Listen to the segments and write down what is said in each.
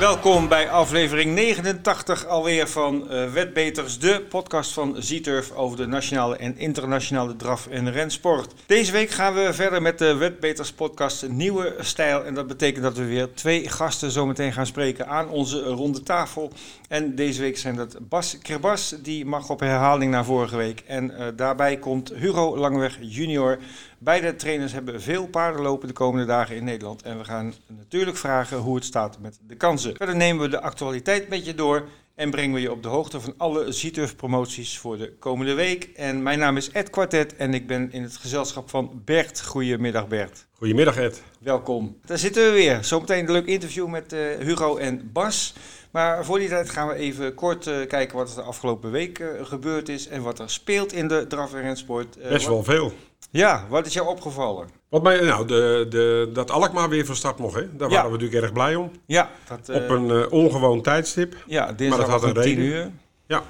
Welkom bij aflevering 89 alweer van uh, Wetbeters, de podcast van Zieturf over de nationale en internationale draf- en rensport. Deze week gaan we verder met de Wetbeters podcast Nieuwe Stijl. En dat betekent dat we weer twee gasten zometeen gaan spreken aan onze ronde tafel. En deze week zijn dat Bas Kerbas, die mag op herhaling naar vorige week. En uh, daarbij komt Hugo Langweg junior. Beide trainers hebben veel paarden lopen de komende dagen in Nederland. En we gaan natuurlijk vragen hoe het staat met de kansen. Verder nemen we de actualiteit met je door en brengen we je op de hoogte van alle Zieturf promoties voor de komende week. En mijn naam is Ed Quartet en ik ben in het gezelschap van Bert. Goedemiddag Bert. Goedemiddag Ed. Welkom. Daar zitten we weer. Zometeen een leuk interview met uh, Hugo en Bas. Maar voor die tijd gaan we even kort uh, kijken wat er de afgelopen week uh, gebeurd is en wat er speelt in de draf- en rensport. Best wel veel. Ja, wat is jou opgevallen? Wat mij, nou, de, de, dat Alkmaar weer van start mocht, hè? daar Ja. waren we natuurlijk erg blij om. Ja, dat, eh, Op een eh, ongewoon tijdstip. ja, dinsdag maar dat had om een 10 reden. uur. Ja.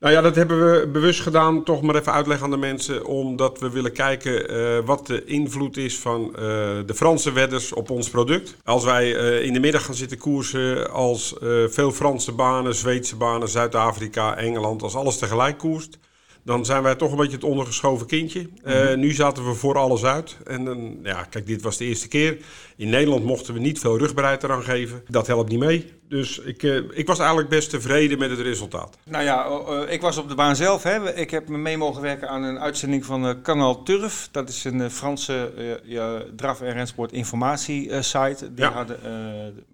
Nou ja, dat hebben we bewust gedaan. Toch maar even uitleggen aan de mensen. Omdat we willen kijken eh, wat de invloed is van de Franse wedders op ons product. Als wij in de middag gaan zitten koersen als veel Franse banen, Zweedse banen, Zuid-Afrika, Engeland. Als alles tegelijk koerst. Dan zijn wij toch een beetje het ondergeschoven kindje. Eh, nu zaten we voor alles uit. En dan, ja, kijk, dit was de eerste keer. In Nederland mochten we niet veel rugbereid eraan geven. Dat helpt niet mee. Dus ik, eh, ik was eigenlijk best tevreden met het resultaat. Nou ja, eh, ik was op de baan zelf. Hè. Ik heb me mee mogen werken aan een uitzending van eh, Canal Turf. Dat is een eh, Franse eh, ja, draf- en rensport informatiesite. Die Ja. hadden eh,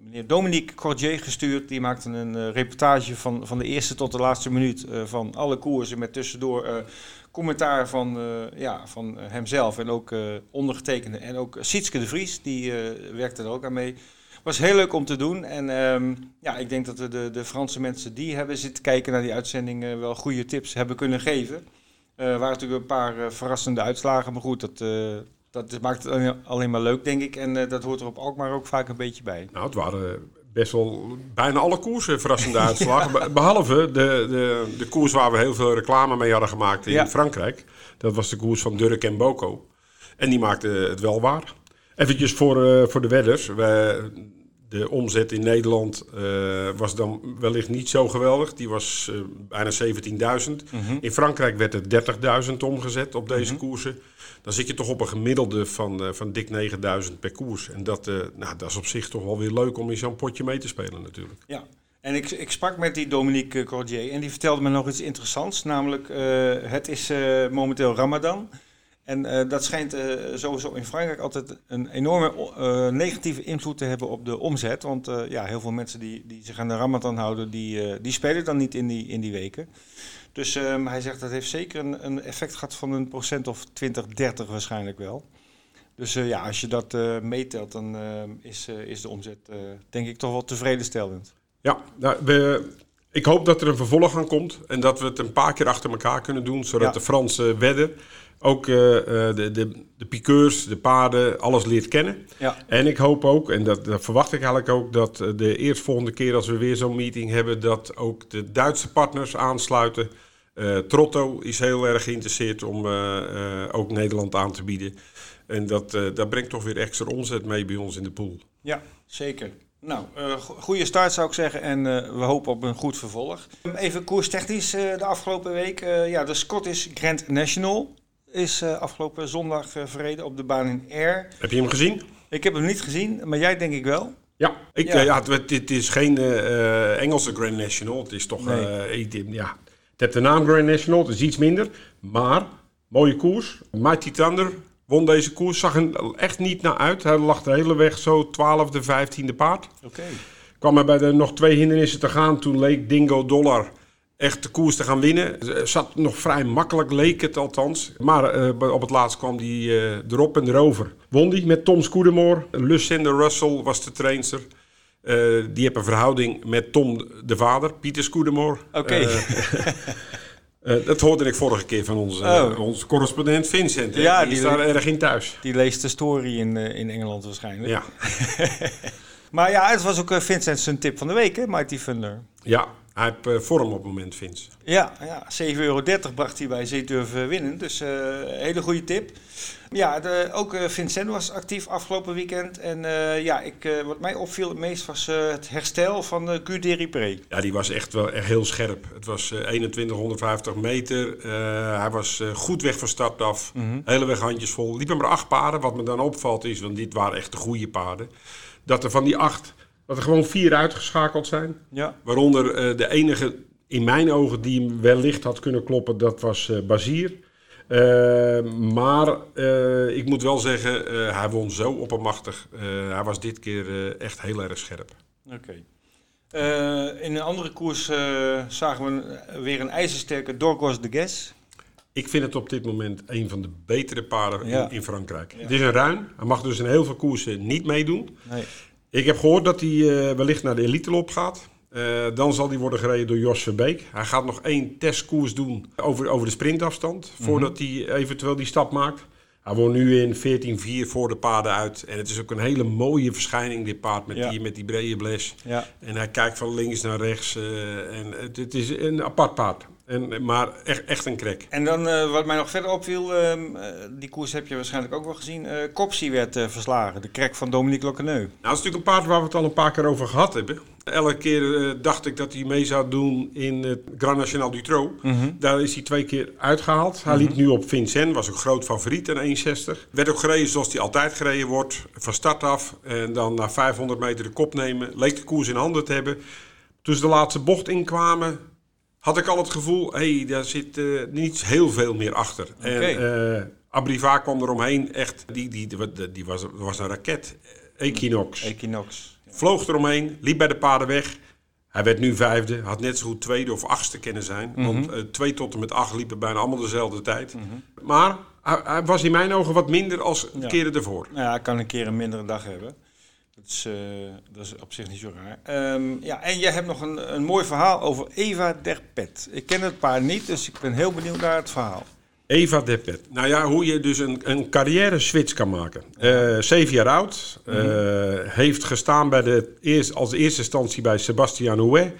meneer Dominique Cordier gestuurd. Die maakte een eh, reportage van, van de eerste tot de laatste minuut eh, van alle koersen. Met tussendoor eh, commentaar van, eh, ja, van eh, hemzelf en ook eh, ondergetekende. En ook Sietske de Vries, die eh, werkte er ook aan mee. Was heel leuk om te doen. En ehm, ja, ik denk dat de, de Franse mensen die hebben zitten kijken naar die uitzending eh, wel goede tips hebben kunnen geven. Eh, Er waren natuurlijk een paar eh, verrassende uitslagen, maar goed, dat, dat maakt het alleen- maar leuk, denk ik. En dat hoort er op Alkmaar ook vaak een beetje bij. Nou, het waren best wel bijna alle koersen verrassende uitslagen. Be- Behalve de, de, de koers waar we heel veel reclame mee hadden gemaakt in Ja. Frankrijk. Dat was de koers van Durk en Boko. En die maakte het wel waar. Eventjes voor, voor de wedders. We, de omzet in Nederland eh, was dan wellicht niet zo geweldig. Die was eh, bijna 17.000. In Frankrijk werd het 30.000 omgezet op deze koersen. Dan zit je toch op een gemiddelde van, eh, van dik 9.000 per koers. En dat, nou, dat is op zich toch wel weer leuk om in zo'n potje mee te spelen natuurlijk. Ja. En ik, ik sprak met die Dominique Cordier en die vertelde me nog iets interessants. Namelijk, het is momenteel Ramadan. En eh, dat schijnt eh, sowieso in Frankrijk altijd een enorme eh, negatieve invloed te hebben op de omzet. Want ja, heel veel mensen die, die zich aan de Ramadan houden, die, die spelen dan niet in die, in die weken. Dus ehm, hij zegt dat heeft zeker een, een effect gehad van een procent of 20, 30 waarschijnlijk wel. Dus ja, als je dat meetelt, dan is, is de omzet denk ik toch wel tevredenstellend. Ja, nou, we, ik hoop dat er een vervolg aan komt. En dat we het een paar keer achter elkaar kunnen doen. Zodat Ja. de Franse wedden ook eh, eh, de, de, de piqueurs, de paarden, alles leert kennen. Ja. En ik hoop ook, en dat, dat verwacht ik eigenlijk ook, dat eh, de eerstvolgende keer als we weer zo'n meeting hebben, dat ook de Duitse partners aansluiten. Trotto is heel erg geïnteresseerd om ook Nederland aan te bieden. En dat, dat brengt toch weer extra omzet mee bij ons in de pool. Ja, zeker. Nou, go- goede start zou ik zeggen en we hopen op een goed vervolg. Even koerstechnisch de afgelopen week. ja, de Scottish Grand National is eh, afgelopen zondag eh, verreden op de baan in Air. Heb je hem gezien? Ik heb hem niet gezien, maar jij denk ik wel. Ja, ik, Ja. ja. ja het, het is geen eh, eh, Engelse Grand National. Het is toch, Nee. eh, ik- ja, het heeft de naam Grand National, het is iets minder. Maar, mooie koers. Mighty Thunder won deze koers, zag er echt niet naar uit. Hij lag de hele weg zo 12e, 15e paard. Oké. Kwam er bij de nog twee hindernissen te gaan, toen leek Dingo Dollar echt de koers te gaan winnen. Zat nog vrij makkelijk, leek het althans. Maar eh, op het laatst kwam hij eh, erop en erover. Won die met Tom Scudamore. Lucinda Russell was de trainster. Eh, die heeft een verhouding met Tom de vader, Pieter Scudamore. Oké. Dat hoorde ik vorige keer van onze, Oh. onze correspondent Vincent. Ja, die, die is daar erg in thuis. Die leest de story in, in Engeland waarschijnlijk. Ja. Maar ja, het was ook Vincent zijn tip van de week, hè, Mighty Thunder. ja, Hij heeft vorm op het moment, Vince. Ja, ja 7,30 euro bracht hij bij Zeeturf winnen. Dus uh, hele goede tip. Ja, de, ook Vincent was actief afgelopen weekend. En uh, ja, ik, wat mij opviel het meest was het herstel van de Q Ja, die was echt wel echt heel scherp. Het was 2150 meter. hij was goed weg van start af. Mm Hele weg handjes vol. Liepen maar acht paarden. Wat me dan opvalt is, want dit waren echt de goede paarden. Dat er van die acht dat er gewoon vier uitgeschakeld zijn. Ja. Waaronder uh, de enige, in mijn ogen, die hem wellicht had kunnen kloppen, dat was uh, Bazier. Uh, maar ik moet wel zeggen, hij won zo oppermachtig. hij was dit keer echt heel erg scherp. Oké. in een andere koers zagen we weer een ijzersterke Dorgos de Ges. Ik vind het op dit moment een van de betere paarden in, in, Frankrijk. Het is een ruin. Hij mag dus in heel veel koersen niet meedoen. Nee. Ik heb gehoord dat hij uh, wellicht naar de elite lop gaat. Uh, dan zal hij worden gereden door Jos Verbeek. Hij gaat nog één testkoers doen over, over de sprintafstand. Mhm. Voordat hij eventueel die stap maakt. Hij woont nu in 14-4 voor de paarden uit. En het is ook een hele mooie verschijning, dit paard. Met, die, met die brede bles. Ja. En hij kijkt van links naar rechts. Uh, en het, het, is een apart paard. En, maar echt, echt een krek. En dan uh, wat mij nog verder opviel, uh, die koers heb je waarschijnlijk ook wel gezien. Uh, Kopsie werd verslagen, de krek van Dominique Lockeneu. Nou, dat is natuurlijk een paard waar we het al een paar keer over gehad hebben. Elke keer dacht ik dat hij mee zou doen in het Grand National du Trot. Mhm. Daar is hij twee keer uitgehaald. Hij liep mhm. nu op Vincent, was een groot favoriet in 1,60. Werd ook gereden zoals hij altijd gereden wordt, van start af. En dan na 500 meter de kop nemen. Leek de koers in handen te hebben. Toen ze de laatste bocht inkwamen, had ik al het gevoel, hé, hey, daar zit uh, niet heel veel meer achter. Okay. En uh, Abriva kwam eromheen, echt, die, die, die, die was, was een raket. Equinox. Equinox. Vloog eromheen, liep bij de paarden weg. Hij werd nu vijfde, had net zo goed tweede of achtste kunnen zijn. Mm Want uh, twee tot en met acht liepen bijna allemaal dezelfde tijd. Mm -hmm. Maar hij, was in mijn ogen wat minder als ja. keren ervoor. Ja, hij kan een keer een mindere dag hebben. Dat is, uh, dat is op zich niet zo raar. Um, ja, en jij hebt nog een, een mooi verhaal over Eva Derpet. Ik ken het paar niet, dus ik ben heel benieuwd naar het verhaal. Eva Derpet. Nou ja, hoe je dus een, een carrière switch kan maken. Uh, zeven jaar oud. Uh, Heeft gestaan bij de eerst, als eerste instantie bij Sebastian Houet.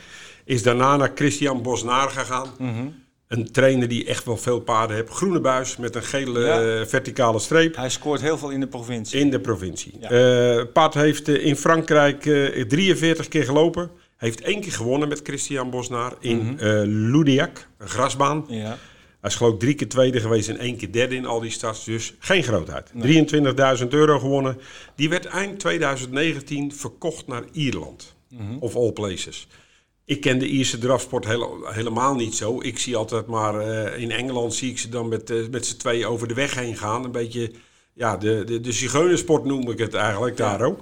Is daarna naar Christian Bosnaar gegaan. Mm -hmm. Een trainer die echt wel veel paarden heeft. Groene buis met een gele ja. verticale streep. Hij scoort heel veel in de provincie. In de provincie. Ja. Uh, paard heeft uh, in Frankrijk uh, 43 keer gelopen. Heeft één keer gewonnen met Christian Bosnaar in mm -hmm. Een grasbaan. Ja. Hij is geloof ik drie keer tweede geweest en één keer derde in al die starts. Dus geen grootheid. Nee. 23.000 euro gewonnen. Die werd eind 2019 verkocht naar Ierland. Mm -hmm. Of all places. Ik ken de Ierse drafsport helemaal niet zo. Ik zie altijd maar uh, in Engeland zie ik ze dan met, uh, met z'n tweeën over de weg heen gaan. Een beetje, ja, de, de, de zigeunersport noem ik het eigenlijk daar ook.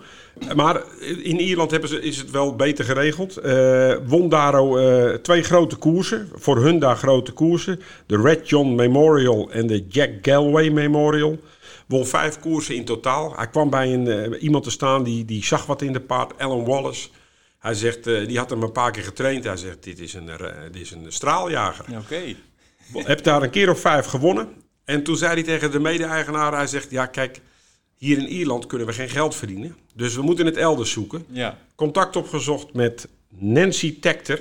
Maar in Ierland hebben ze, is het wel beter geregeld. Uh, won Daro twee grote koersen. Voor hun daar grote koersen. De Red John Memorial en de Jack Galway Memorial. Won vijf koersen in totaal. Hij kwam bij een, iemand te staan die, die zag wat in de paard. Alan Wallace. Hij zegt, uh, die had hem een paar keer getraind. Hij zegt, dit is een, uh, dit is een straaljager. Oké. Okay. Heb daar een keer of vijf gewonnen. En toen zei hij tegen de mede-eigenaar, hij zegt, ja kijk, hier in Ierland kunnen we geen geld verdienen. Dus we moeten het elders zoeken. Ja. Contact opgezocht met Nancy Tector,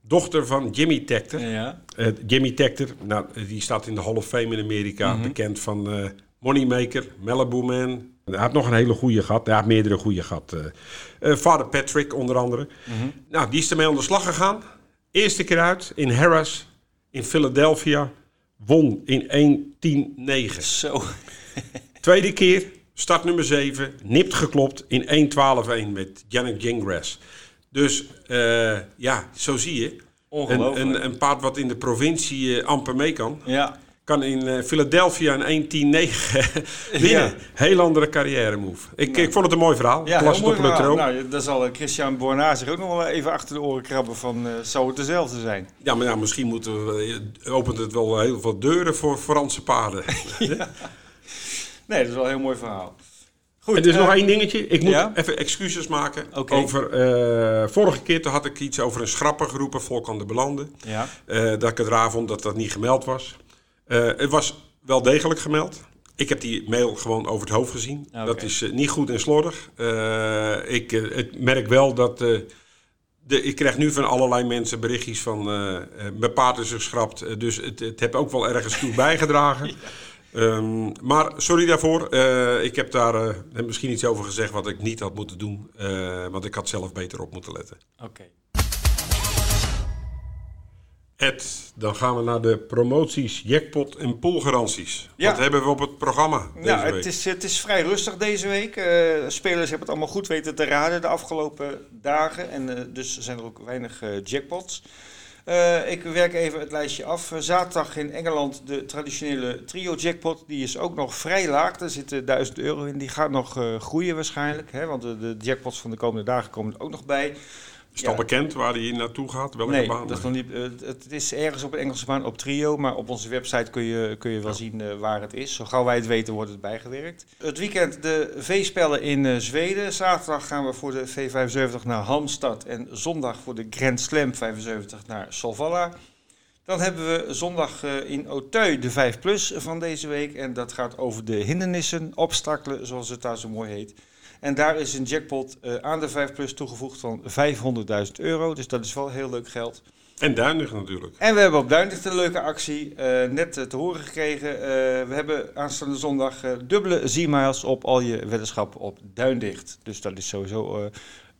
dochter van Jimmy Tector. Ja. Uh, Jimmy Tector, nou, die staat in de Hall of Fame in Amerika, mm -hmm. bekend van Moneymaker, Malibu Man, hij had nog een hele goede gehad. Hij had meerdere goede gehad. Uh, uh, Vader Patrick onder andere. Mm -hmm. Nou, die is ermee aan de slag gegaan. Eerste keer uit in Harris in Philadelphia. Won in 1.10.9. Zo. Tweede keer, start nummer 7. Nipt geklopt in 1.12.1 met Janet Gingras. Dus uh, ja, zo zie je. Ongelooflijk. Een, een, een paard wat in de provincie amper mee kan. Ja kan in uh, Philadelphia een 1-10-9 winnen. Ja. Heel andere carrière move. Ik, nou. ik vond het een mooi verhaal. Ja, Klas mooi verhaal. Nou, dan zal Christian Bornaar zich ook nog wel even achter de oren krabben van uh, zou het dezelfde zijn. Ja, maar ja, misschien moeten we, eh, opent het wel heel veel deuren voor Franse paarden. ja. Nee, dat is wel een heel mooi verhaal. Goed, en er is nog één dingetje. Ik moet ja? even excuses maken. Okay. Over, uh, vorige keer toen had ik iets over een schrapper geroepen, Volkan de Belanden. Ja. Dat ik het raar vond dat dat niet gemeld was. Uh, het was wel degelijk gemeld. Ik heb die mail gewoon over het hoofd gezien. Ah, okay. Dat is uh, niet goed en slordig. Uh, ik merk wel dat de, ik krijg nu van allerlei mensen berichtjes van uh, mijn paard is geschrapt. dus het, het heb ook wel ergens toe bijgedragen. Ehm, maar sorry daarvoor. ik heb daar misschien iets over gezegd wat ik niet had moeten doen. want ik had zelf beter op moeten letten. Oké. Ed, dan gaan we naar de promoties, jackpot en poolgaranties. Ja. Wat hebben we op het programma deze ja, week? Het is, het is vrij rustig deze week. Uh, spelers hebben het allemaal goed weten te raden de afgelopen dagen. En uh, dus zijn er ook weinig uh, jackpots. ik werk even het lijstje af. Zaterdag in Engeland de traditionele trio jackpot. Die is ook nog vrij laag. Er zitten 1000 euro in. Die gaat nog groeien waarschijnlijk. Hè, want de, de jackpots van de komende dagen komen er ook nog bij. Is het al bekend waar hij naartoe gaat? Welke nee, baan? Dat is nog niet, uh, het is ergens op een Engelse baan op Trio, maar op onze website kun je, kun je wel zien uh, waar het is. Zo gauw wij het weten, wordt het bijgewerkt. Het weekend de V-spellen in uh, Zweden. Zaterdag gaan we voor de V75 naar Halmstad en zondag voor de Grand Slam 75 naar Solvalla. Dan hebben we zondag in Auteuil de 5 Plus van deze week. En dat gaat over de hindernissen, obstakelen, zoals het daar zo mooi heet. En daar is een jackpot uh, aan de 5 Plus toegevoegd van 500.000 euro. Dus dat is wel heel leuk geld. En Duindig natuurlijk. En we hebben op Duindig een leuke actie uh, net uh, te horen gekregen. we hebben aanstaande zondag dubbele Z-miles op al je weddenschappen op Duindicht. Dus dat is sowieso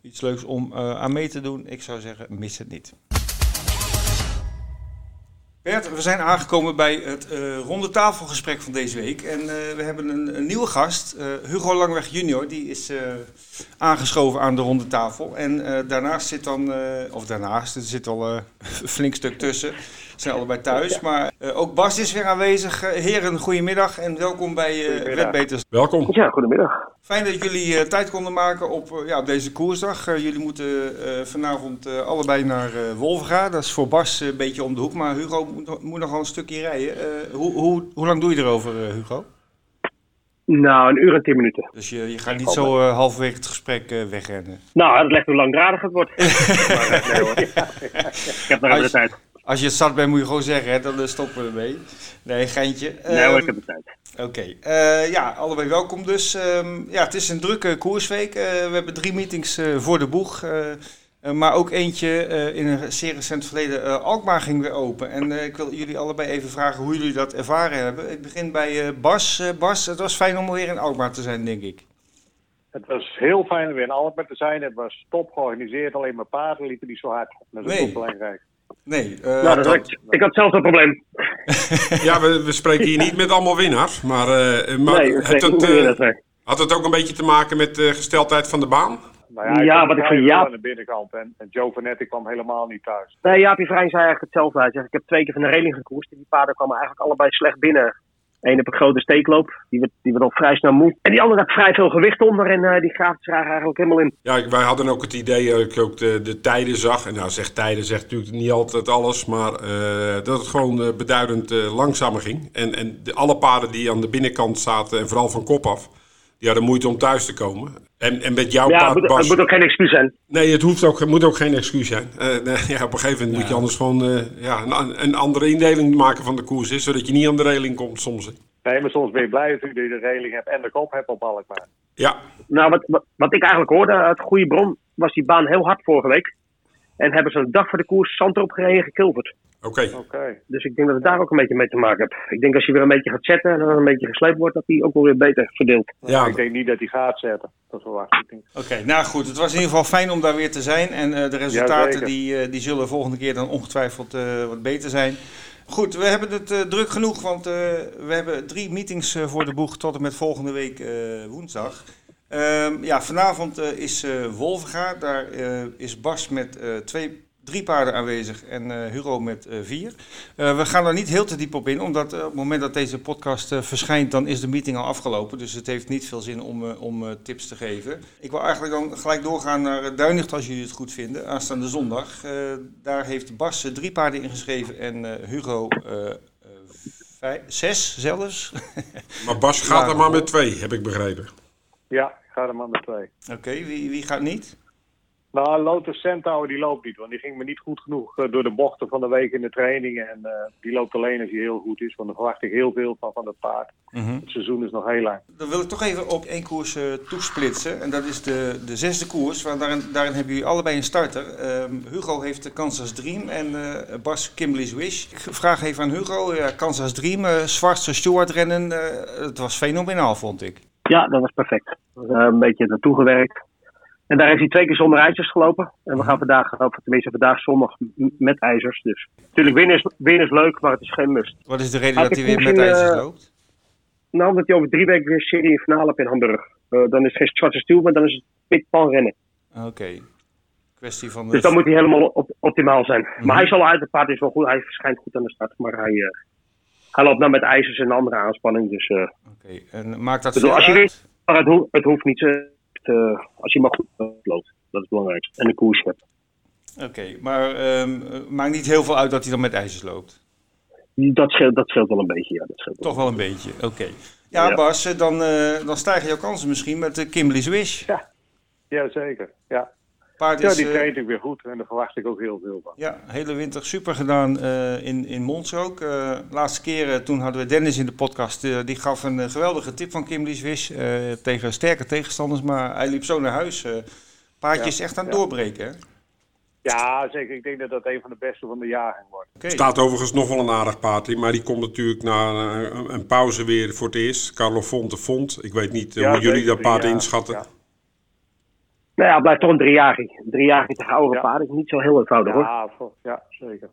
iets leuks om aan mee te doen. Ik zou zeggen, mis het niet. We zijn aangekomen bij het uh, ronde tafelgesprek van deze week. En uh, we hebben een, nieuwe gast, uh, Hugo Langweg junior. Die is aangeschoven aan de ronde tafel. En daarnaast zit dan, of daarnaast, er zit al een flink stuk tussen. Ze zijn allebei thuis. Maar ook Bas is weer aanwezig. heren, goedemiddag en welkom bij uh, Wetbeters. Welkom. Ja, goedemiddag. Fijn dat jullie uh, tijd konden maken op, uh, ja, op deze koersdag. Uh, jullie moeten vanavond allebei naar Wolvenga. Dat is voor Bas een beetje om de hoek, maar Hugo moet, moet nog wel een stukje rijden. hoe, hoe, hoe lang doe je erover, Hugo? Nou, een uur en tien minuten. Dus je, je gaat niet zo halverwege het gesprek wegrennen? Nou, dat ligt hoe langdradig het wordt. maar, nee, hoor. Ik heb nog even de tijd. Als je het zat bent, moet je gewoon zeggen, hè, dan stoppen we ermee. Nee, geintje. Nee hoor, ik heb de tijd. Oké, okay. uh, ja, allebei welkom dus. Um, ja, het is een drukke koersweek. Uh, we hebben drie meetings uh, voor de boeg. maar ook eentje in een zeer recent verleden. Alkmaar ging weer open. En ik wil jullie allebei even vragen hoe jullie dat ervaren hebben. Ik begin bij Bas. Bas, het was fijn om weer in Alkmaar te zijn, denk ik. Het was heel fijn om weer in Alkmaar te zijn. Het was top georganiseerd. Alleen mijn paarden liepen niet zo hard. Dat is nee. ook belangrijk. Nee. Uh, nou, dat ik, ik had zelf een probleem. ja, we, we, spreken hier niet met allemaal winnaars. Maar, uh, maar nee, het, het, uh, had het ook een beetje te maken met de gesteldheid van de baan? Nou ja, ja wat ik van Jaap... aan de binnenkant en, en Joe Vanetti kwam helemaal niet thuis. Nee, Jaapie Vrijn zei eigenlijk hetzelfde. Hij zegt, ik heb twee keer van de reling gekoerst en die paarden kwamen eigenlijk allebei slecht binnen. Eén op een grote steekloop, die werd, die werd al vrij snel moe. En die andere had vrij veel gewicht onder en uh, die graaft zich eigenlijk helemaal in. Ja, wij hadden ook het idee, dat ik ook de, de tijden zag. En nou, zeg tijden zegt natuurlijk niet altijd alles, maar uh, dat het gewoon beduidend langzamer ging. En, en de, alle paarden die aan de binnenkant zaten, en vooral van kop af, die hadden moeite om thuis te komen. En, en met jouw ja, paard, het moet, Bas, het moet ook geen excuus zijn. Nee, het hoeft ook, moet ook geen excuus zijn. Uh, nee, ja, op een gegeven moment ja. moet je anders gewoon uh, ja, een, een, andere indeling maken van de koers, is, zodat je niet aan de reling komt soms. Nee, maar soms ben je blij dat je de reling hebt en de kop hebt op Alkmaar. Ja. Nou, wat, wat, wat ik eigenlijk hoorde uit goede bron, was die baan heel hard vorige week. En hebben ze een dag voor de koers zand erop gereden gekilverd. Oké. Okay. Okay. Dus ik denk dat het daar ook een beetje mee te maken heeft. Ik denk als je weer een beetje gaat zetten en dan een beetje gesleept wordt, dat die ook wel weer beter verdeelt. Ja, ik denk niet dat hij gaat zetten. Dat verwacht ik niet. Oké, okay, nou goed. Het was in ieder geval fijn om daar weer te zijn. En uh, de resultaten ja, die, uh, die zullen volgende keer dan ongetwijfeld uh, wat beter zijn. Goed, we hebben het uh, druk genoeg, want uh, we hebben drie meetings uh, voor de boeg tot en met volgende week woensdag. Um, ja, vanavond is Wolvenga. Daar is Bas met twee drie paarden aanwezig en uh, Hugo met uh, vier. Uh, we gaan er niet heel te diep op in, omdat op het moment dat deze podcast verschijnt, dan is de meeting al afgelopen. Dus het heeft niet veel zin om, om tips te geven. Ik wil eigenlijk dan gelijk doorgaan naar Duinicht, als jullie het goed vinden, aanstaande zondag. daar heeft Bas drie paarden ingeschreven en Hugo vijf, zes zelfs. maar Bas gaat er maar met twee, heb ik begrepen. Ja, ik ga er maar met twee. Oké, okay, wie, wie gaat niet? Nou, Lotus Centaur die loopt niet, want die ging me niet goed genoeg eh, door de bochten van de week in de training. En eh, die loopt alleen als hij heel goed is, want dan verwacht ik heel veel van, van het paard. Mhm. Het seizoen is nog heel lang. Dan wil ik toch even op één koers eh, toesplitsen. En dat is de, de zesde koers. Want daarin, daarin hebben jullie allebei een starter. Ehm, Hugo heeft de Kansas Dream en eh, Bas Kimberly's Wish. Ik vraag even aan Hugo. Ja, Kansas Dream, eh Zwartse Stewart rennen. eh, het was fenomenaal, vond ik. Ja, dat was perfect. Eh, een beetje naartoe gewerkt. En daar heeft hij twee keer zonder ijzers gelopen. En we gaan vandaag, of tenminste vandaag zondag, met ijzers. Dus natuurlijk, winnen is, winnen is leuk, maar het is geen must. Wat is de reden dat hij weer met in, ijzers eh, loopt? Nou, omdat hij over drie weken weer serie in finale hebt in Hamburg. Eh, dan is het geen zwarte stuur, maar dan is het pitpan rennen. Oké. Kwestie van... de- Dus dan moet hij helemaal op, optimaal zijn. Mhm. Maar hij zal uit, het paard is wel goed, hij verschijnt goed aan de start. Maar hij, eh, hij loopt nou met ijzers en andere aanspanning. Dus eh, Oké, en maakt dat bedoel, veel als je uit? weet- maar het, ho- het hoeft niet, eh, als je maar goed loopt. Dat is het belangrijkste. En de koers hebt. Oké, maar ehm, eh, maakt niet heel veel uit dat hij dan met ijzers loopt? Dat scheelt, dat scheelt wel een beetje, ja. Dat scheelt. Toch wel een beetje, oké. Ja, Ja. Bas, eh, dan, eh, dan stijgen jouw kansen misschien met de Kimberly's Wish. Jazeker, ja. Paard Ja, is die eh, traint ik weer goed en daar verwacht ik ook heel veel van. ja, hele winter super gedaan eh, in, in Mons ook. Eh, laatste keer, toen hadden we Dennis in de podcast. die gaf een geweldige tip van Wish eh, tegen sterke tegenstanders. Maar hij liep zo naar huis. eh paardje Ja, is echt aan het ja. doorbreken, hè? Ja, zeker. Ik denk dat dat een van de beste van de jaring wordt. Oké. Staat overigens nog wel een aardig paard in, maar die komt natuurlijk na een, een pauze weer voor het eerst. Carlo Fonte Font. Ik weet niet Ja, hoe jullie dat paard inschatten. Ja. Nou ja, het blijft toch een driejarige. Een driejarige tegen oude Ja. paarden is niet zo heel eenvoudig hoor. Ja, ja, zeker.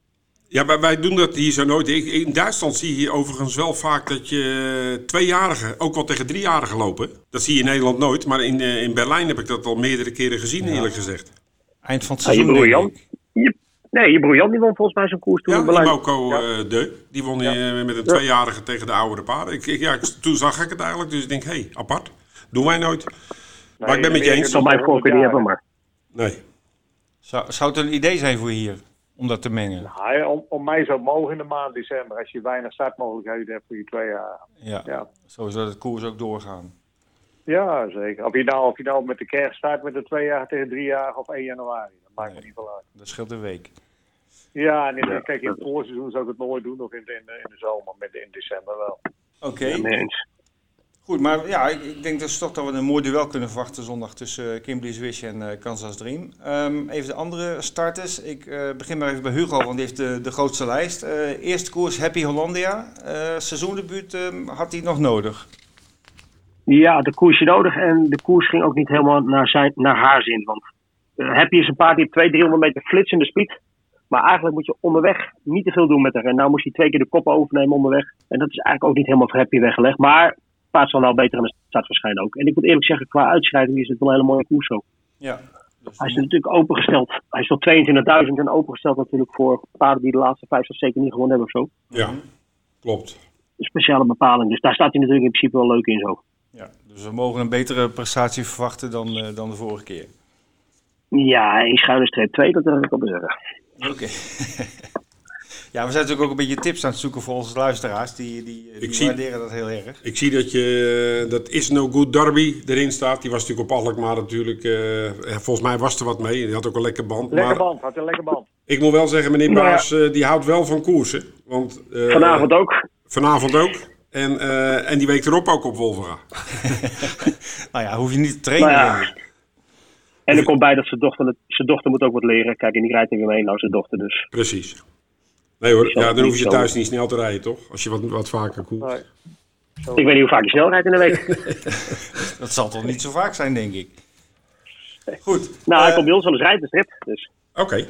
Ja, maar wij doen dat hier zo nooit. In Duitsland zie je overigens wel vaak dat je tweejarigen, ook wel tegen driejarigen lopen. Dat zie je in Nederland nooit, maar in, eh, in Berlijn heb ik dat al meerdere keren gezien, eerlijk gezegd. Eind van het Ja, je seizoen, broer denk Jan. ik. Je- nee, je broer Jan die won volgens mij zo'n koers toen Ja, in Berlijn. Imoko Ja. eh, De, die won eh, met een Ja. tweejarige tegen de oudere paarden. Ik, ik, ja, toen zag ik het eigenlijk, dus ik denk, hé, hey, apart. Doen wij nooit. Maar ik ben met je eens. Ik zal mijn voorkeur niet hebben, maar... Nee. Zou, zou het een idee zijn voor hier om dat te mengen? Nou, ja, om, om mij zou het mogen in de maand december, als je weinig startmogelijkheden hebt voor je twee jaar. Ja, Ja, zo zodat het koers ook doorgaan. ja zeker. Of je, nou, of je nou met de kerst start met de twee jaar tegen drie jaar of 1 januari, dat maakt me niet veel uit. Dat scheelt een week. Ja, en in, Ja. kijk, in het voorseizoen zou ik het nooit doen, of in de, in de, in de zomer, maar in december wel. Oké. Goed. Maar ja, ik, ik denk dus toch dat we een mooi duel kunnen verwachten zondag tussen uh, Kimberly's Wish en eh, Kansas Dream. Ehm, even de andere starters. Ik eh, begin maar even bij Hugo, want die heeft de, de grootste lijst. Eh, eerste koers Happy Hollandia. Eh seizoendebuut ehm, had hij nog nodig. Ja, de koersje nodig. En de koers ging ook niet helemaal naar, zijn, naar haar zin. Want eh, Happy is een paard die op 200, 300 meter flitsende speed. Maar eigenlijk moet je onderweg niet te veel doen met haar. En nou moest hij twee keer de kop overnemen onderweg. En dat is eigenlijk ook niet helemaal voor Happy weggelegd. Maar paard zal nou beter aan de start verschijnen ook. En ik moet eerlijk zeggen, qua uitschrijving is het wel een hele mooie koers ook. Ja. Dus Hij is natuurlijk opengesteld. Hij is tot 22.000 en opengesteld natuurlijk voor paarden die de laatste vijf of zeker niet gewonnen hebben of zo. Ja, klopt. Een speciale bepaling. Dus daar staat hij natuurlijk in principe wel leuk in zo. ja, dus we mogen een betere prestatie verwachten dan, eh, dan de vorige keer. Ja, één schuine streep 2, dat wil ik op zeggen. Oké. ja, we zijn natuurlijk ook een beetje tips aan het zoeken voor onze luisteraars. Die, die, waarderen dat heel erg. Ik zie dat je, eh, dat is no good Derby erin staat. Die was natuurlijk op Alkmaar natuurlijk. eh, volgens mij was er wat mee. Die had ook een lekker band. Lekker maar band, had een lekker band. ik moet wel zeggen, meneer Nou ja. Baas, eh, die houdt wel van koersen. Want, eh, Vanavond ook. Vanavond ook. En, eh, en die week erop ook op Wolvera. Nou ja, hoef je niet te trainen. Nou ja. En er komt bij dat zijn dochter, zijn dochter moet ook wat leren. Kijk, en die rijdt er weer mee, nou zijn dochter dus. Precies. Nee hoor, ja, dan hoef je thuis niet snel te rijden, toch? Als je wat, wat vaker koert. Nee. Ik weet niet hoe vaak je snel rijdt in de week. Dat zal toch niet zo vaak zijn, denk ik. Goed. nou, hij eh, komt bij ons rijden, de strip. Dus. Oké.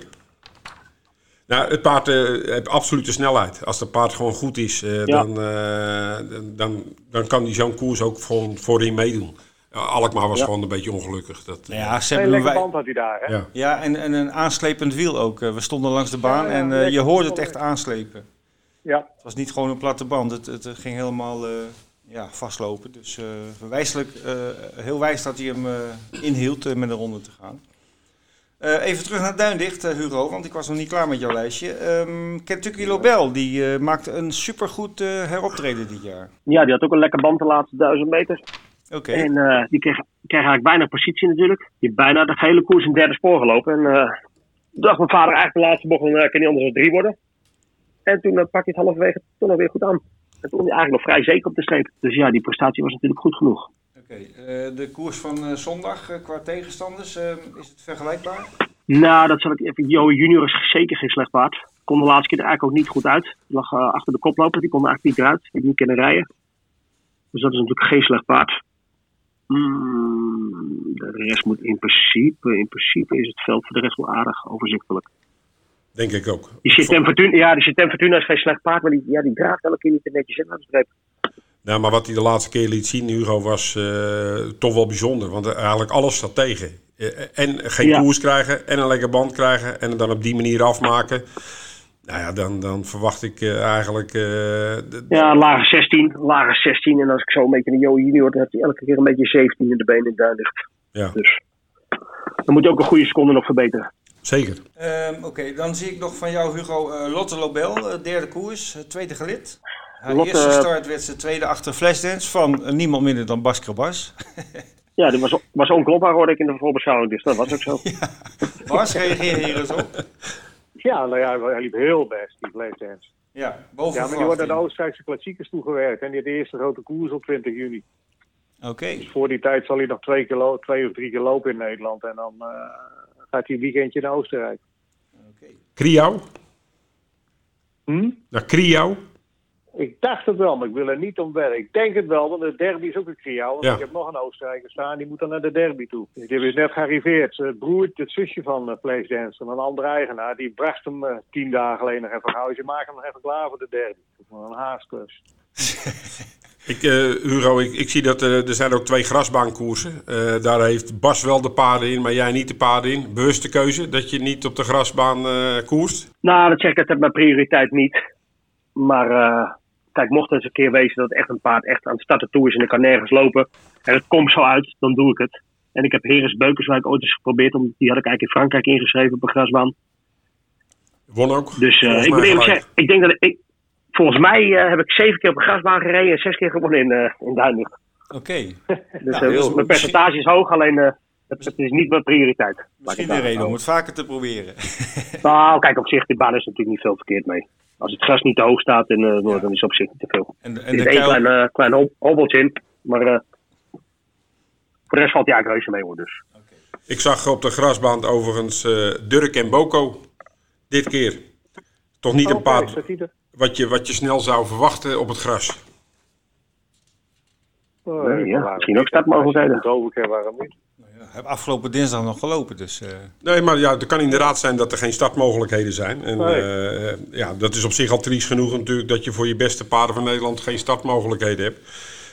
Nou, het paard eh, heeft absolute snelheid. Als het paard gewoon goed is, eh, Ja. dan, eh, dan, dan, kan hij zo'n koers ook gewoon voorin meedoen. Alkmaar was Ja. gewoon een beetje ongelukkig. Dat, nou ja, ze Een hebben wij... band had hij daar, hè? ja. Ja, en, en een aanslepend wiel ook. Eh, We stonden langs de baan Ja, ja, en eh, je hoorde het echt aanslepen. Ja. Het was niet gewoon een platte band. Het, het ging helemaal eh, ja, vastlopen. Dus eh wijselijk, eh, heel wijs dat hij hem eh, inhield met een ronde te gaan. Eh, even terug naar Duindicht, Hugo, want ik was nog niet klaar met jouw lijstje. Ehm, Kentucky Lobel, die eh, maakte een supergoed eh heroptreden dit jaar. Ja, die had ook een lekker band de laatste duizend meter. Oké. En eh, die kreeg, kreeg eigenlijk bijna positie natuurlijk. Die bijna de hele koers in derde spoor gelopen. En eh, toen dacht mijn vader eigenlijk de laatste bocht, dan eh, kan hij anders dan drie worden. En toen uh, pakte hij het halverwege toch nog weer goed aan. En toen was hij eigenlijk nog vrij zeker op de streep. Dus ja, die prestatie was natuurlijk goed genoeg. Oké, eh, de koers van eh, zondag eh, qua tegenstanders, eh, is het vergelijkbaar? Nou, dat zal ik even. Joe Junior is zeker geen slecht paard. Kon de laatste keer er eigenlijk ook niet goed uit. Lag eh, achter de koploper, die kon er eigenlijk niet eruit. Die niet kunnen rijden. Dus dat is natuurlijk geen slecht paard. Mm, de rest moet in principe, in principe is het veld voor de rest wel aardig overzichtelijk. Denk ik ook. Die Chitem Fortuna, ja, die Chitem Fortuna is geen slecht paard, maar die, ja, die draagt elke keer niet netjes in aan de streep. Nou, maar wat hij de laatste keer liet zien, Hugo, was eh, toch wel bijzonder. Want eigenlijk alles zat tegen. Eh, en geen Ja. koers krijgen, en een lekker band krijgen, en dan op die manier afmaken. Nou ja, dan, dan verwacht ik eh, eigenlijk... eh, de- Ja, lage 16, lage 16. En als ik zo een beetje naar Joe Junior, dan heeft hij elke keer een beetje 17 in de benen in duinlicht. ja, Dus dan moet je ook een goede seconde nog verbeteren. zeker. Ehm, Oké, dan zie ik nog van jou, Hugo, eh, Lotte Lobel, derde koers, tweede gelid. Haar Lotte- eerste start werd ze tweede achter Flashdance van niemand minder dan Bas Krabas. Ja, die was, was onklopbaar, hoorde ik in de voorbeschouwing. Dus dat was ook zo. Bas, reageer hier eens op. Ja, nou ja, hij liep heel best, die Flashdance. Ja, boven Ja, maar die wordt naar de. Oostenrijkse klassiekers toegewerkt. En die had de eerste grote koers op 20 juni. Oké, Dus voor die tijd zal hij nog twee, keer twee of drie keer lopen in Nederland. En dan eh, gaat hij een weekendje naar Oostenrijk. oké. Kriau? Hm? Naar Kriau? Ik dacht het wel, maar ik wil er niet om wedden. Ik denk het wel, want de derby is ook een Kriau. Want Ja. ik heb nog een Oostenrijker staan, die moet dan naar de derby toe. Die is net gearriveerd. Het broert, het zusje van uh, Flashdance, een andere eigenaar, die bracht hem eh, tien dagen geleden nog even gauw. Je maakt hem nog even klaar voor de derby. Dat is wel een haastklus. Ik, eh, Hugo, ik, ik zie dat er, er zijn ook twee grasbaankoersen. Eh daar heeft Bas wel de paarden in, maar jij niet de paarden in. Bewuste keuze dat je niet op de grasbaan eh, koerst. Nou, dat zeg ik, dat heb mijn prioriteit niet. Maar eh, kijk, mocht het eens een keer wezen dat echt een paard echt aan het starten toe is en ik kan nergens lopen. En het komt zo uit, dan doe ik het. En ik heb Heres Beukerswijk ooit eens geprobeerd, om, die had ik eigenlijk in Frankrijk ingeschreven op een grasbaan. Won ook. Dus eh, Volgens ik moet mij eerlijk zeggen, ik denk dat ik, volgens mij eh, heb ik zeven keer op een grasbaan gereden en zes keer gewonnen in, eh in Duinlicht. Oké, Dus Nou, heel mijn percentage is hoog, alleen eh, het, het is niet mijn prioriteit. Misschien daar reden om het vaker te proberen. Nou, kijk, op zich, die baan is natuurlijk niet veel verkeerd mee. Als het gras niet te hoog staat, dan, eh, dan is het op zich niet te veel. En, Er en zit de één kuil, klein, eh, klein hob- hobbeltje in, maar eh, voor de rest valt hij eigenlijk reuze mee hoor. Dus. Ik zag op de grasbaan overigens eh, Durk en Boko dit keer. Toch niet een paard staat er? wat je, wat je snel zou verwachten op het gras. Oh, Nee, ja, misschien ook startmogelijkheden. Overkeer, waarom niet? Heb afgelopen dinsdag nog gelopen, dus... eh, Nee, maar ja, het kan inderdaad zijn dat er geen startmogelijkheden zijn. En Nee. eh, ja, dat is op zich al triest genoeg natuurlijk dat je voor je beste paarden van Nederland geen startmogelijkheden hebt.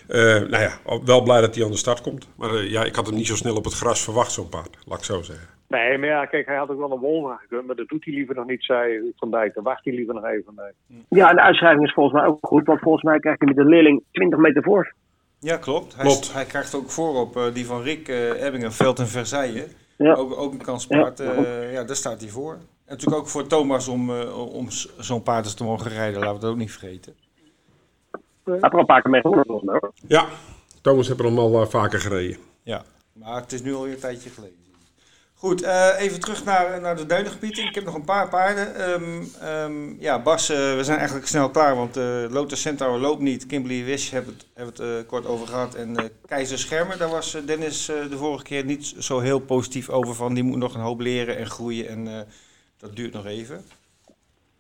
Eh, nou ja, wel blij dat hij aan de start komt. Maar ja, ik had hem niet zo snel op het gras verwacht, zo'n paard. Laat ik zo zeggen. Nee, maar ja, kijk, hij had ook wel een wol gekund, maar dat doet hij liever nog niet, zei Van Dijk. Wacht hij liever nog even mee. Ja, en de uitschrijving is volgens mij ook goed, want volgens mij krijgt hij met de leerling 20 meter voor. Ja, klopt. Hij, Klopt. hij krijgt ook voorop eh, die van Rick uh, Ebbingenveld en Versailles. Ja. Ook, ook een kanspaard. Ja. eh, ja, daar staat hij voor. En natuurlijk ook voor Thomas om, eh, om zo'n paard eens te mogen rijden. Laten we dat ook niet vergeten. Hij heeft er al een paar keer mee hoor. Ja, Thomas heeft er hem al eh, vaker gereden. Ja, maar het is nu alweer een tijdje geleden. Goed, eh, even terug naar, naar de duinengebieden. Ik heb nog een paar paarden. Ehm, ehm, ja, Bas, eh, we zijn eigenlijk snel klaar, want eh Lotus Centaur loopt niet. Kimberly Wish hebben hebben het kort over gehad. En Keizer Schermer, daar was Dennis de vorige keer niet zo heel positief over van. Die moet nog een hoop leren en groeien en dat duurt nog even.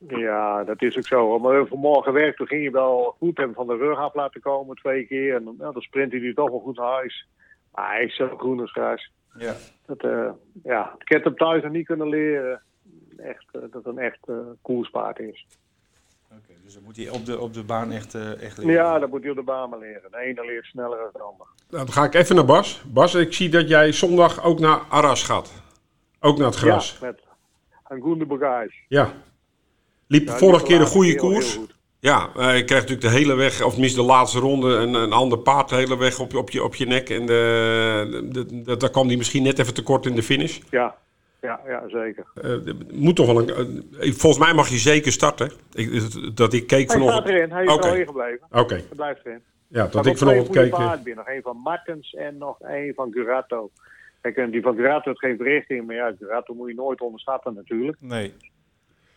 Ja, dat is ook zo. Maar we vanmorgen gewerkt, toen ging hij wel goed hem van de rug af laten komen twee keer. En nou, dan sprint hij toch wel goed naar huis. Maar hij is zo groen als gras. Ja, Dat, eh, ja, ik heb hem thuis nog niet kunnen leren. Echt, eh, dat het een echt eh koerspaard is. oké. dus dan moet hij op de, op de baan echt, eh, echt leren. Ja, dat moet hij op de baan maar leren. De ene leert sneller dan de ander. Nou, dan ga ik even naar Bas. Bas, ik zie dat jij zondag ook naar Arras gaat. Ook naar het gras. Ja, met een goede bagage. Ja. Liep Ja, vorige keer een goede koers. Ja, eh, je krijgt natuurlijk de hele weg, of tenminste de laatste ronde, een, een ander paard de hele weg op, je- op, je, op je nek. En de, de, de- daar kwam hij misschien net even tekort in de finish. Ja, ja, ja zeker. Eh, moet toch wel een, eh, volgens mij mag je zeker starten. Ik, dat ik keek Hij vanochtend. staat erin. Hij is Oké. er al ingebleven. Oké, Hij blijft erin. Ja, Er dat ik vanochtend goede keek. paarden binnen. Nog één van Martens en nog één van Gurato. Kijk, die van Gurato heeft geen verrichting, maar ja, Gurato moet je nooit onderschatten natuurlijk. Nee.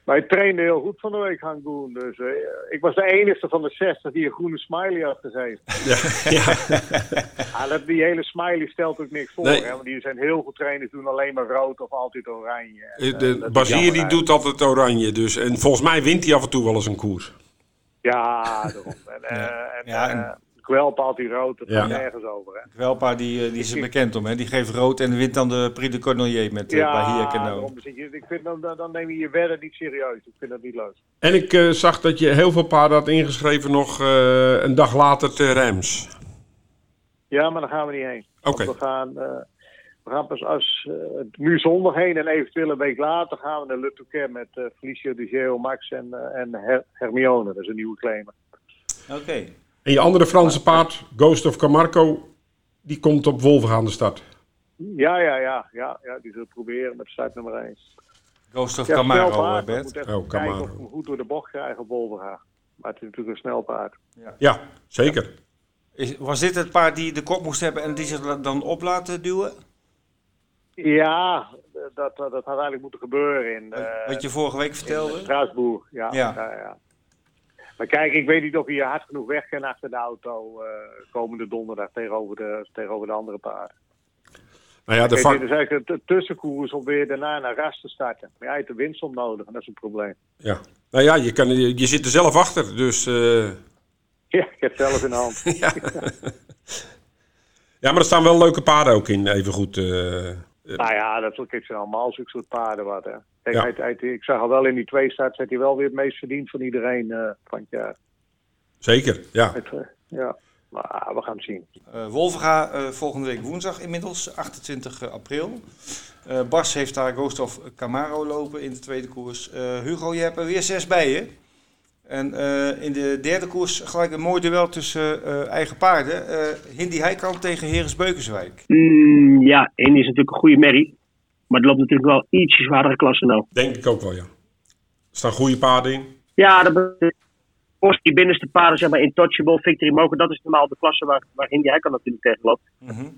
Maar hij trainde heel goed van de week, Hangoen. Dus eh, ik was de enige van de 60 die een groene smiley had gegeven. Ja, ja. Ah, dat, die hele smiley stelt ook niks voor. Nee. Hè, want die zijn heel goed trainers, doen alleen maar rood of altijd oranje. En, Eh, eh, De Basier die doet altijd oranje. Dus, en volgens mij wint hij af en toe wel eens een koers. Ja, daarom. En, eh Ja. en, Ja, en- Kwelp altijd rood, dat Ja. gaat nergens over. Hè. Paar die, eh, die is er bekend om. Hè? Die geeft rood en wint dan de Prix de Cornelier met uh, Ja, Bahia Cano. je, ik vind dan, dan neem je je wedden niet serieus. Ik vind dat niet leuk. En ik eh, zag dat je heel veel paarden had ingeschreven nog eh, een dag later te Reims. Ja, maar daar gaan we niet heen. Oké. We gaan, eh, we gaan pas als eh, nu zondag heen en eventueel een week later gaan we naar Le Touquet met eh, Felicio de Geo, Max en, eh, en Her- Hermione. Dat is een nieuwe claimer. Oké. En je andere Franse paard, Ghost of Camargo, die komt op Wolven aan de start. Ja, ja, ja, ja, ja, die zullen proberen met start nummer 1. Ghost of Ja, snel Camaro, eh, Bert. Oh, Camaro. of hem goed door de bocht krijg op Wolverga. Maar het is natuurlijk een snel paard. Ja, zeker. Is, was dit het paard die de kop moest hebben en die zich dan op laten duwen? Ja, dat, dat, dat had eigenlijk moeten gebeuren in, eh Wat je vorige week in vertelde? Straatsburg. Ja, Ja. ja. Ja, Maar kijk, ik weet niet of je hard genoeg weg kan achter de auto eh, komende donderdag tegenover de, tegenover de andere paarden. Nou ja, de Kijk, vak... dit is eigenlijk een tussenkoers om weer daarna naar Ras te starten. Maar jij hebt de winst om nodig en dat is een probleem. ja. Nou ja, je, kan, je, je zit er zelf achter. Dus eh, Ja, ik heb het zelf in de hand. ja. ja, maar er staan wel leuke paarden ook in, even goed. eh. nou ja, dat is- kijk, zijn allemaal zulke soort paarden wat. Hè. Kijk, Ja. hij, hij- ik zag al wel in die twee starts, heeft hij wel weer het meest verdiend van iedereen eh, van het jaar. zeker, ja. Het, eh, ja, maar we gaan het zien. Eh Wolverga eh, volgende week woensdag inmiddels, 28 april. Eh, Bas heeft daar Ghost of Camaro lopen in de tweede koers. Eh, Hugo, je hebt er weer zes bij je. En eh, in de derde koers gelijk een mooi duel tussen eh, eigen paarden. Eh Hindy Heikamp tegen Heres Beukenswijk. Mm, ja, Indy is natuurlijk een goede merrie. Maar het loopt natuurlijk wel ietsje zwaardere klasse nou. Denk ik ook wel, ja. Er staan goede paarden in. Ja, dat die binnenste paarden, zeg maar, Intouchable, Victory Moker, dat is normaal de klasse waar, waar Indy Heikamp natuurlijk tegen loopt. Mhm.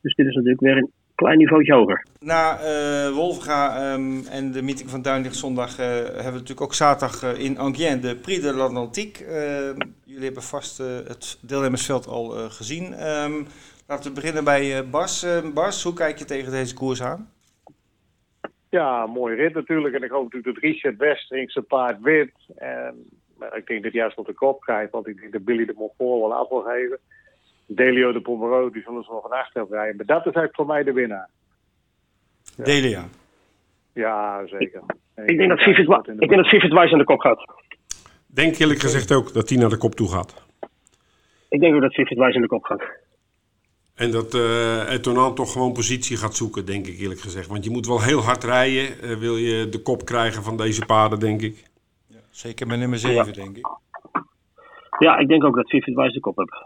Dus dit is natuurlijk weer een klein niveautje hoger. Na eh Wolverga ehm, en de meeting van Duinlicht zondag eh, hebben we natuurlijk ook zaterdag eh, in Angien de Prix de l'Atlantique. Ehm, jullie hebben vast eh, het deelnemersveld al eh, gezien. Ehm, laten we beginnen bij eh, Bas. Ehm, Bas, hoe kijk je tegen deze koers aan? Ja, mooie rit natuurlijk. En ik hoop natuurlijk dat Richard Westerink zijn paard wint. En maar ik denk dat hij juist op de kop krijgt, want ik denk dat Billy de Montfort wel af wil geven. Delio de Pomerode, die zullen ze nog van achter rijden. Maar dat is eigenlijk voor mij de winnaar. Ja. Delia. Ja, zeker. Ik ik de denk dat Vivid Wise aan de kop gaat. Denk eerlijk gezegd ook dat hij naar de kop toe gaat. Ik denk ook dat Vivid Wise aan de kop gaat. En dat eh Etonan toch gewoon positie gaat zoeken, denk ik eerlijk gezegd. Want je moet wel heel hard rijden, eh, wil je de kop krijgen van deze paarden, denk ik. Zeker met nummer 7, denk ik. Ja, ik denk ook dat Vivid Wise de kop heeft.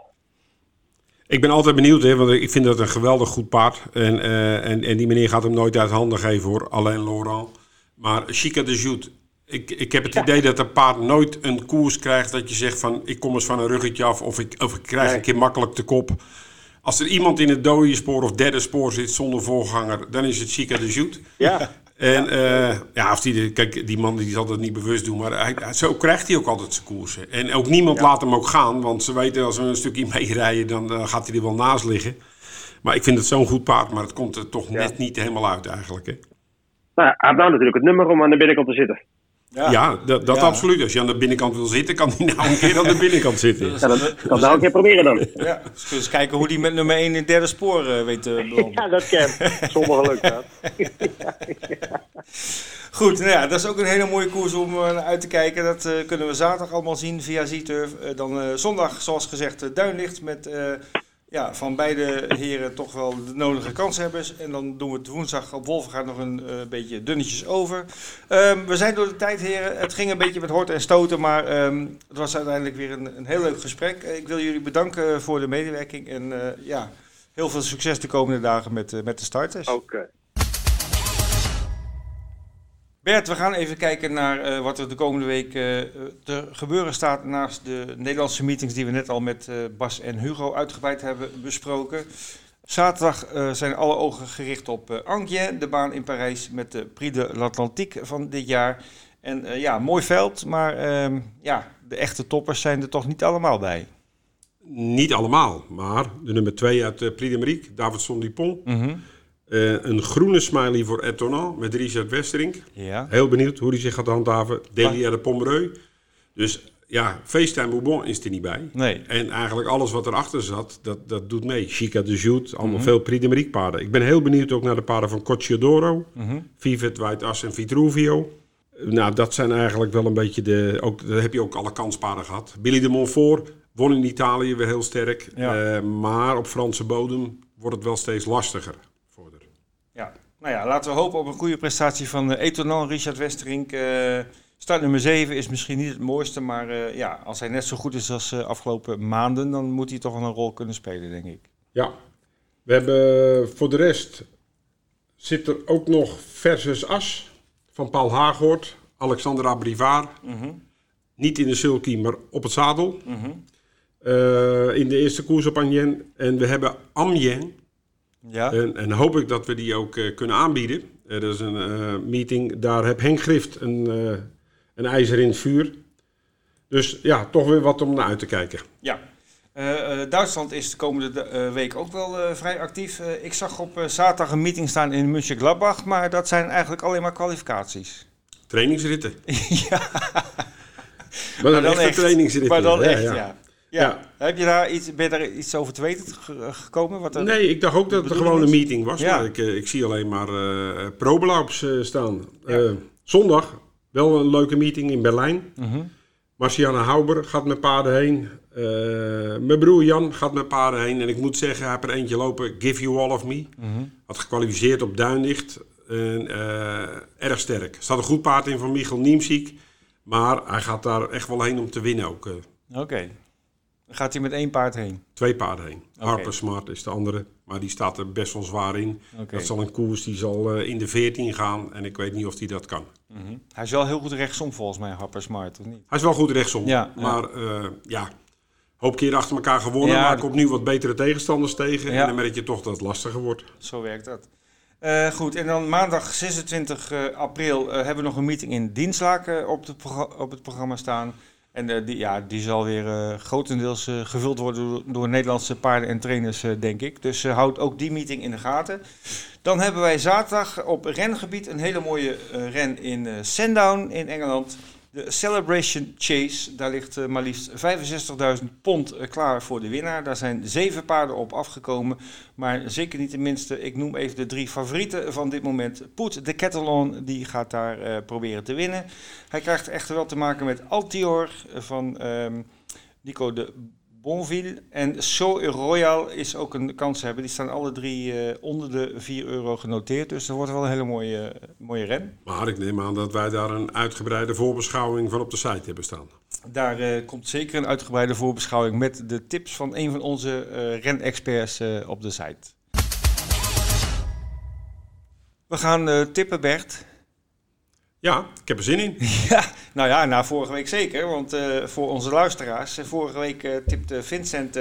Ik ben altijd benieuwd, hè, want ik vind dat een geweldig goed paard. En, eh, en, en die meneer gaat hem nooit uit handen geven hoor, Alain Laurent. Maar Chica de Jout, ik, ik heb het idee dat een paard nooit een koers krijgt dat je zegt van ik kom eens van een ruggetje af of ik, of ik krijg Nee. een keer makkelijk de kop. Als er iemand in het dode spoor of derde spoor zit zonder voorganger, dan is het Chica de Jout. Ja, En eh, ja, of die, kijk, die man die zal dat niet bewust doen, maar hij, zo krijgt hij ook altijd zijn koersen. En ook niemand laat hem ook gaan, want ze weten als we een stukje meerijden, dan eh, gaat hij er wel naast liggen. Maar ik vind het zo'n goed paard, maar het komt er toch net niet helemaal uit eigenlijk. Hè? Nou, hij heeft nou natuurlijk het nummer om aan de binnenkant te zitten. Ja, dat, dat Ja. absoluut. Als je aan de binnenkant wil zitten, kan hij nou een keer aan de binnenkant zitten. Ja, dat kan nou een keer proberen dan. Ja, dus eens kijken hoe die met nummer 1 in het derde spoor eh, weet te belanden. ja dat ken Zonder geluk dat. Goed, nou ja, dat is ook een hele mooie koers om eh, uit te kijken. Dat eh, kunnen we zaterdag allemaal zien via. Eh, dan eh, zondag, zoals gezegd, uh, Duinlicht met eh, ja, van beide heren toch wel de nodige kanshebbers. En dan doen we het woensdag op Wolvenga nog een eh, beetje dunnetjes over. Ehm, we zijn door de tijd, heren. Het ging een beetje met hort en stoten, maar ehm, het was uiteindelijk weer een, een heel leuk gesprek. Eh, ik wil jullie bedanken voor de medewerking en eh, ja, heel veel succes de komende dagen met, eh, met de starters. Oké. Bert, we gaan even kijken naar eh, wat er de komende week eh, te gebeuren staat naast de Nederlandse meetings die we net al met eh, Bas en Hugo uitgebreid hebben besproken. Zaterdag zijn alle ogen gericht op Angers, de baan in Parijs met de Prix de l'Atlantique van dit jaar. En ja, mooi veld, maar ehm, ja, de echte toppers zijn er toch niet allemaal bij. Niet allemaal, maar de nummer 2 uit uh, Prix de Marique, Davidson Dupont. Mhm. Eh, een groene smiley voor Etonal met Richard Westerink. Ja. Heel benieuwd hoe hij zich gaat handhaven. Delia de Pomereux. Dus ja, FaceTime Bourbon is er niet bij. Nee. En eigenlijk alles wat erachter zat, dat, dat doet mee. Chica de Jout, allemaal Mhm. veel Prix paarden. Ik ben heel benieuwd ook naar de paarden van Cocciodoro, Mhm. Vivet, White Ass en Vitruvio. Nou, dat zijn eigenlijk wel een beetje de... Ook, daar heb je ook alle kanspaarden gehad. Billy de Montfort won in Italië weer heel sterk. Ja. Eh, maar op Franse bodem wordt het wel steeds lastiger. De... Ja, nou ja, laten we hopen op een goede prestatie van uh, Etonan, Richard Westerink. Uh, start nummer 7 is misschien niet het mooiste, maar uh, ja, als hij net zo goed is als uh, afgelopen maanden, dan moet hij toch wel een rol kunnen spelen, denk ik. Ja, we hebben voor de rest zit er ook nog versus As van Paul Haaghoort, Alexandra Brivard. Mm -hmm. Niet in de sulky, maar op het zadel. Mm -hmm. in de eerste koers op Amiens. En we hebben Amiens. Ja. En, en, hoop ik dat we die ook uh, kunnen aanbieden. Er is een uh, meeting, daar heb Henk Grift een, uh, een ijzer in het vuur. Dus ja, toch weer wat om naar uit te kijken. Ja. Duitsland is de komende week ook wel vrij actief. ik zag op zaterdag een meeting staan in München Gladbach, maar dat zijn eigenlijk alleen maar kwalificaties. Trainingsritten. ja. Maar dan, dan echt trainingsritten. Maar dan ja, echt, ja. ja. Ja. ja. Heb je daar iets, ben je daar iets over te weten gekomen? Wat nee, ik dacht ook dat het gewoon een meeting was. Ja. Maar ik, ik zie alleen maar uh, pro-beloops uh, staan. Ja. Uh, zondag wel een leuke meeting in Berlijn. -hmm. Marciana Hauber gaat met paarden heen. Uh, mijn broer Jan gaat met paarden heen. En ik moet zeggen, hij heeft er eentje lopen. Give you all of me. Mm -hmm. Had gekwalificeerd op Duinlicht. En, erg sterk. Er staat een goed paard in van Michel Niemziek. Maar hij gaat daar echt wel heen om te winnen ook. Oké. Okay. Gaat hij met één paard heen? Twee paarden heen. Okay. Harper Smart is de andere. Maar die staat er best wel zwaar in. Okay. Dat zal een koers die zal uh, in de 14 gaan. En ik weet niet of hij dat kan. Mm -hmm. Hij is wel heel goed rechtsom volgens mij, Harper Smart, of niet? Hij is wel goed rechtsom. Ja, maar ja, uh, ja hoop keer achter elkaar gewonnen. Ja, maar komt nu wat betere tegenstanders tegen. Ja. En dan merk je toch dat het lastiger wordt. Zo werkt dat. Uh, goed, en dan maandag 26 uh, april hebben we nog een meeting in Dienstlaken op, op het programma staan. En uh, die, ja, die zal weer uh, grotendeels uh, gevuld worden door, door, Nederlandse paarden en trainers, denk ik. Dus houd ook die meeting in de gaten. Dan hebben wij zaterdag op rengebied een hele mooie ren in Sandown in Engeland. De Celebration Chase. Daar ligt maar liefst 65.000 pond klaar voor de winnaar. Daar zijn zeven paarden op afgekomen. Maar zeker niet de minste. Ik noem even de drie favorieten van dit moment. Put de On, die gaat daar uh, proberen te winnen. Hij krijgt echter wel te maken met Altior van um, Nico de Bonville. En So Royal is ook een kans hebben. Die staan alle drie uh, onder de 4 euro genoteerd. Dus dat wordt wel een hele mooie, mooie ren. Maar ik neem aan dat wij daar een uitgebreide voorbeschouwing van op de site hebben staan. Daar uh, komt zeker een uitgebreide voorbeschouwing met de tips van een van onze uh, renexperts op de site. We gaan tippen, Bert. Ja, ik heb er zin in. ja, nou ja, na vorige week zeker. Want voor onze luisteraars, vorige week tipte Vincent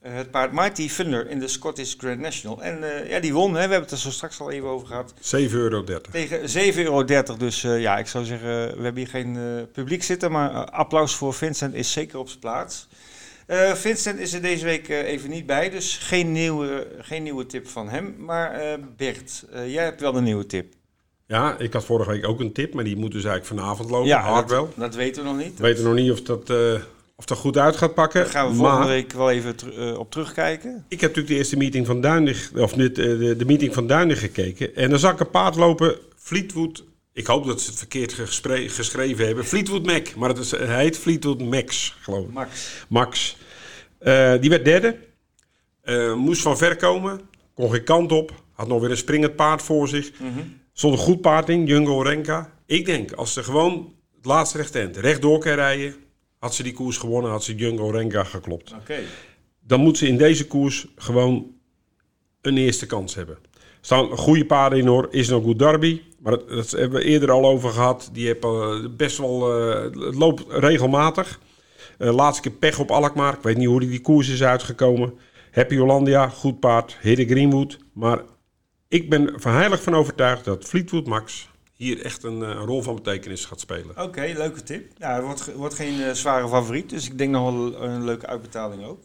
het paard Mighty Thunder in de Scottish Grand National. En ja, die won, hè? we hebben het er zo straks al even over gehad. 7,30 euro. Tegen 7,30 euro. Dus uh, ja, ik zou zeggen, we hebben hier geen uh, publiek zitten. Maar applaus voor Vincent is zeker op zijn plaats. Vincent is er deze week even niet bij, dus geen nieuwe, geen nieuwe tip van hem. Maar Bert, jij hebt wel een nieuwe tip. Ja, ik had vorige week ook een tip, maar die moet dus eigenlijk vanavond lopen. Ja, hard dat, wel. dat weten we nog niet. We weten nog niet of dat, of dat goed uit gaat pakken. Daar gaan we volgende maar, week wel even ter, op terugkijken. Ik heb natuurlijk de eerste meeting van Duinig, of de, de, de meeting van Duinig gekeken. En dan zag ik een paard lopen, Fleetwood ik hoop dat ze het verkeerd geschreven hebben. Fleetwood Mac, maar het, is, het heet Fleetwood Max, geloof ik. Max. Max. Uh, die werd derde. Uh, moest van ver komen. Kon geen kant op. Had nog weer een springend paard voor zich. Mm -hmm. Stond een goed paard in, Jungo Renka. Ik denk, als ze gewoon het laatste rechtend rechtdoor kan rijden... had ze die koers gewonnen, had ze Jungo Renka geklopt. Oké. Okay. Dan moet ze in deze koers gewoon een eerste kans hebben. Er staan goede paarden in hoor. Is nog goed Derby. Maar dat, dat hebben we eerder al over gehad. Die heeft uh, best wel... Uh, het loopt regelmatig. Uh, laatste keer pech op Alkmaar. Ik weet niet hoe die, die koers is uitgekomen. Happy Hollandia, goed paard. Hidde Greenwood. Maar ik ben van heilig van overtuigd dat Fleetwood Max hier echt een, een, rol van betekenis gaat spelen. Oké, okay, leuke tip. Ja, het wordt, wordt geen uh, zware favoriet, dus ik denk nog wel een leuke uitbetaling ook.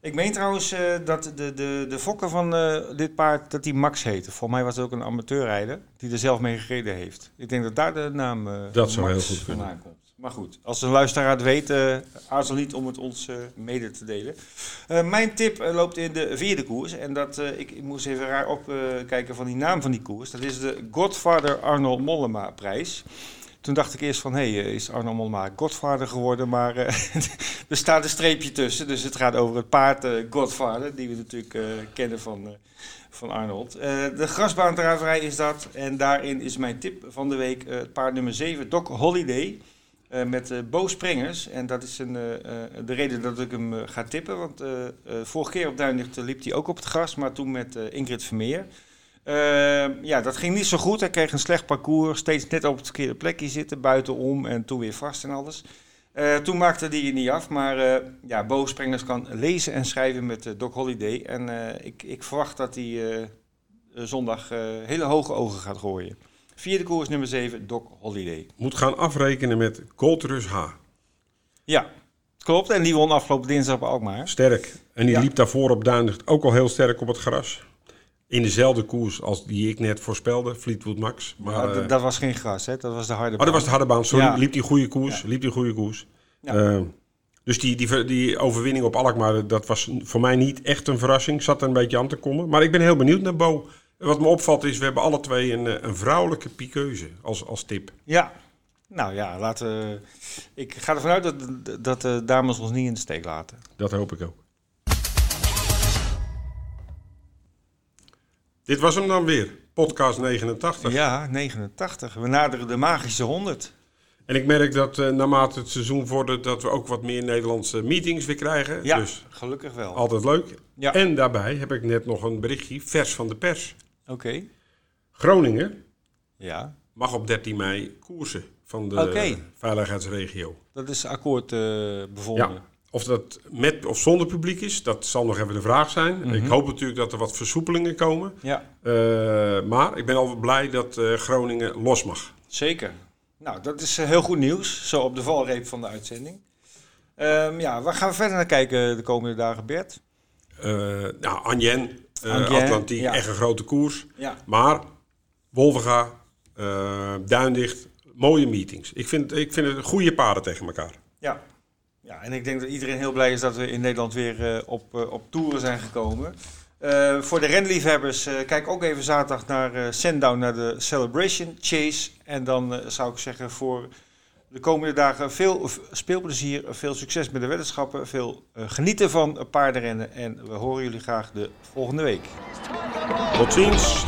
Ik meen trouwens uh, dat de, de, de fokker van dit paard, dat die Max heette. Volgens mij was het ook een amateurrijder die er zelf mee gereden heeft. Ik denk dat daar de naam dat zou Max heel goed vandaan komt. Maar goed, als een luisteraar het weet, uh, aarzel niet om het ons uh, mede te delen. Uh, mijn tip loopt in de vierde koers. En dat, ik, ik, moest even raar opkijken van die naam van die koers. Dat is de Godfather Arnold Mollema prijs. Toen dacht ik eerst van, hé, hey, is Arnold Mollema Godfather geworden? Maar er staat een streepje tussen. Dus het gaat over het paard Godfather, die we natuurlijk kennen van, van Arnold. de grasbaandraverij is dat. En daarin is mijn tip van de week het paard nummer 7, Doc Holiday. Uh, met uh, Bo Springers. En dat is een, uh, de reden dat ik hem ga tippen. Want vorige keer op Duinlicht liep hij ook op het gras, maar toen met Ingrid Vermeer. ja, dat ging niet zo goed. Hij kreeg een slecht parcours, steeds net op het verkeerde plekje zitten, buitenom en toen weer vast en alles. toen maakte hij je niet af, maar ja, Bo Springers kan lezen en schrijven met Doc Holiday. En ik, ik, verwacht dat hij zondag hele hoge ogen gaat gooien. Vierde koers nummer 7, Doc Holiday. Moet gaan afrekenen met Coltrus H. Ja, klopt. En die won afgelopen dinsdag op Alkmaar. Sterk. En die ja. liep daarvoor op Duinlicht ook al heel sterk op het gras. In dezelfde koers als die ik net voorspelde, Fleetwood Max. Maar, ja, dat was geen gras, hè? dat was de harde baan. Oh, dat was de harde baan. Sorry, ja. liep die goede koers. Liep die goede koers. Uh, dus die, die, die overwinning op Alkmaar, dat was voor mij niet echt een verrassing. Zat er een beetje aan te komen. Maar ik ben heel benieuwd naar Bo. Wat me opvalt is, we hebben alle twee een, een vrouwelijke piqueuze als, als tip. Ja, nou ja, laten, ik ga ervan uit dat, dat de dames ons niet in de steek laten. Dat hoop ik ook. Dit was hem dan weer, podcast 89. Ja, 89. We naderen de magische 100. En ik merk dat uh, naarmate het seizoen vordert, dat we ook wat meer Nederlandse meetings weer krijgen. Ja, dus gelukkig wel. Altijd leuk. Ja. En daarbij heb ik net nog een berichtje, vers van de pers. Oké. Okay. Groningen ja. mag op 13 mei koersen van de okay. veiligheidsregio. Dat is akkoord uh, bevonden. Ja. Of dat met of zonder publiek is, dat zal nog even de vraag zijn. Mm -hmm. Ik hoop natuurlijk dat er wat versoepelingen komen. Ja. Uh, maar ik ben al blij dat uh, Groningen los mag. Zeker. Nou, dat is heel goed nieuws, zo op de valreep van de uitzending. Um, ja, waar gaan we verder naar kijken de komende dagen, Bert? nou, Anjen, uh, Atlantiek, echt een grote koers. Ja. Maar Wolvenga, uh, Duindicht, mooie meetings. Ik vind, ik vind het goede paarden tegen elkaar. Ja. ja, en ik denk dat iedereen heel blij is dat we in Nederland weer uh, op, uh, op toeren zijn gekomen. voor de renliefhebbers, kijk ook even zaterdag naar Sandown, naar de Celebration Chase. En dan zou ik zeggen voor de komende dagen veel speelplezier, veel succes met de weddenschappen, veel uh, genieten van paardenrennen en we horen jullie graag de volgende week. Tot ziens!